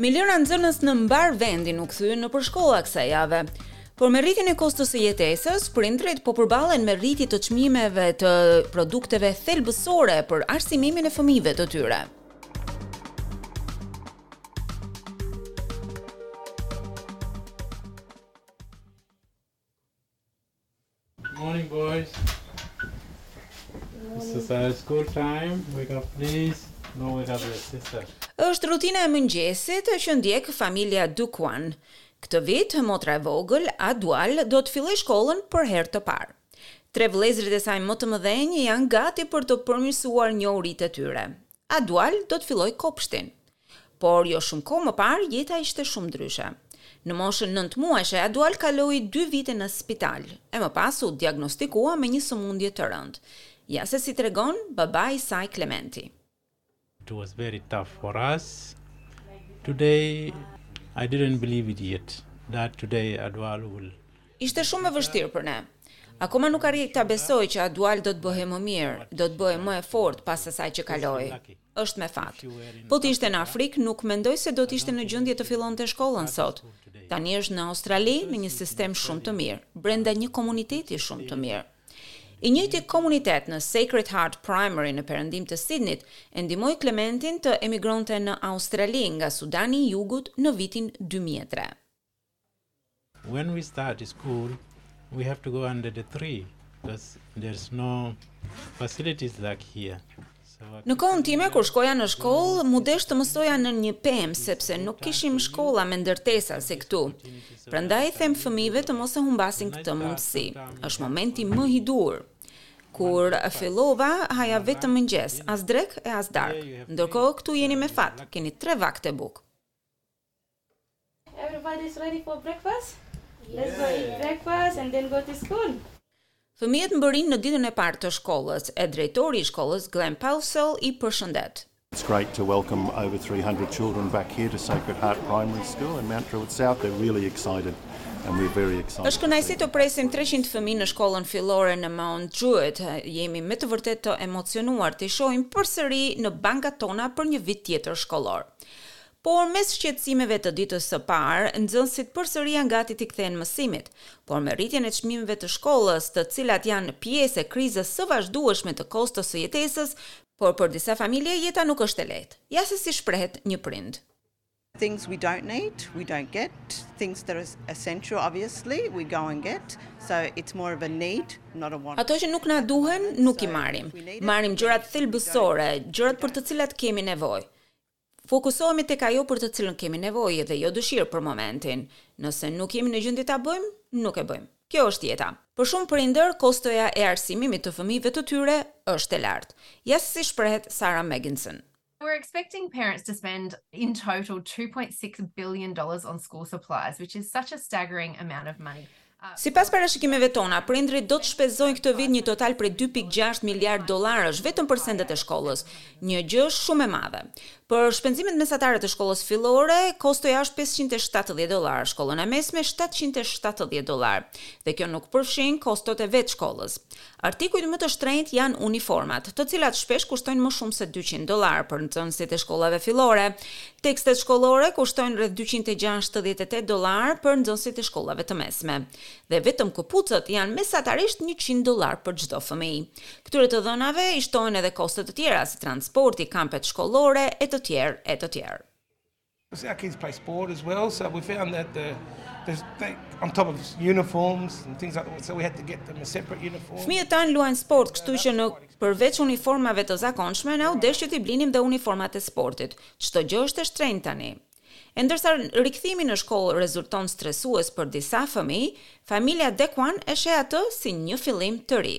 Miliona nxënës në mbarë vendin u kthyen nëpër shkolla kësaj jave. Por me rritjen e kostos së jetesës, prindërit po përballen me rritje të çmimeve të produkteve thelbësore për arsimimin e fëmijëve të tyre. Good morning boys. This is our school time. Wake up please. No wake up your sister. Është rutina e mëngjesit që ndjek familja Dukuan. Këtë vit, motra e vogël, Adual, do të fillojë shkollën për herë të parë. Tre vëllezërit e saj më të mëdhenj janë gati për të përmirësuar njohuritë e tyre. Adual do të fillojë kopshtin. Por jo shumë kohë më parë, jeta ishte shumë ndryshe. Në moshën nëntëmuajshe, Adual kaloi dy vite në spital, e më pas u diagnostikua me një sëmundje të rëndë. Ja se si tregon babai i saj Klementi. It was very tough for us. Today I didn't believe it yet that today Adual will Ishte shumë e vështirë për ne. Akoma nuk arrij ta besoj që Adual do të bëhej më mirë, do të bëhej më e fortë pas asaj që kaloi. Është me fat. Po të ishte në Afrikë, nuk mendoj se do të ishte në gjendje të fillonte shkollën sot. Tani është në Australi, në një sistem shumë të mirë, brenda një komuniteti shumë të mirë. I njëjti komunitet në Sacred Heart Primary në perëndim të Sidnit e ndihmoi Klementin të emigronte në Australi nga Sudani i Jugut në vitin 2003. When we start a school we have to go under the tree because there's no facilities like here. Në kohën time kur shkoja në shkollë, m'u desh të mësoja nën një pemë sepse nuk kishim shkolla me ndërtesa si këtu. Prandaj i them fëmijëve të mos e humbasin këtë mundësi. Është momenti më i duhur. Kur fillova, haja vetëm mëngjes, as drekë e as darkë. Ndërkohë këtu jeni me fat, keni tre vakte bukë. Everybody is ready for breakfast? Let's go eat breakfast and then go to school. Fëmijët mbërrijnë në ditën e parë të shkollës e drejtori i shkollës Glenn Powsell i përshëndet. It's great to welcome over 300 children back here to Sacred Heart Primary School in Mount Druitt South. They're really excited and we're very excited. Është kënaqësi të presim 300 fëmijë në shkollën fillore në Mount Druitt. Jemi me të vërtetë të emocionuar t'i shohim përsëri në bankat tona për një vit tjetër shkollor. Por mes shqetësimeve të ditës së parë, nxënësit përsëri janë gati t'i kthehen mësimit. Por me rritjen e çmimeve të shkollës, të cilat janë pjesë e krizës së vazhdueshme të kostos së jetesës, Por për disa familje jeta nuk është e lehtë. Ja se si shprehet një prind. Things we don't need, we don't get, things that are essential obviously, we go and get, so it's more of a need, not a want. Ato që nuk na duhen, nuk i marrim. Marrim gjërat thelbësore, gjërat për të cilat kemi nevojë. Fokusohemi tek ajo për të cilën kemi nevojë dhe jo dëshirë për momentin. Nëse nuk jemi në gjendje ta bëjmë, nuk e bëjmë. Kjo është jeta. Për shumë prindër, kostoja e arsimimit të fëmijëve të tyre është e lartë. Ja se si shprehet Sarah Megginson. We're expecting parents to spend in total two point six billion dollars on school supplies, which is such a staggering amount of money. Sipas parashikimeve tona, prindërit do të shpenzojnë këtë vit një total prej dy pikë gjashtë miliardë dollarësh vetëm për sendet e shkollës, një gjë shumë e madhe. Për shpenzimet mesatare të shkollës fillore, kostoja është pesëqind e shtatëdhjetë dollarë, shkollën e mesme shtatëqind e shtatëdhjetë dollarë, dhe kjo nuk përfshin kostot e vetë shkollës. Artikujt më të shtrenjtë janë uniformat, të cilat shpesh kushtojnë më shumë se dyqind dollarë për nxënësit e shkollave fillore. Tekstet shkollore kushtojnë rreth dyqind e gjashtëdhjetë e tetë dollarë për nxënësit e shkollave të mesme. Dhe vetëm këpucët janë mesatarisht njëqind dollarë për çdo fëmijë. Këtyre të dhënave i shtohen edhe koste të tjera si transporti, kampet shkollore e të tjerë e të tjerë. See our kids play sport as well, so we found that the there's they, on top of uniforms and things like that, so we had to get them a separate uniform. Fëmijët tanë luajnë sport, kështu që ne përveç uniformave të zakonshme, na u desh që t'i blinim dhe uniformat e sportit. Çdo gjë është e shtrenjtë tani. E ndërsa rikthimi në shkollë rezulton stresues për disa fëmijë, familja Dekuan e sheh atë si një fillim të ri.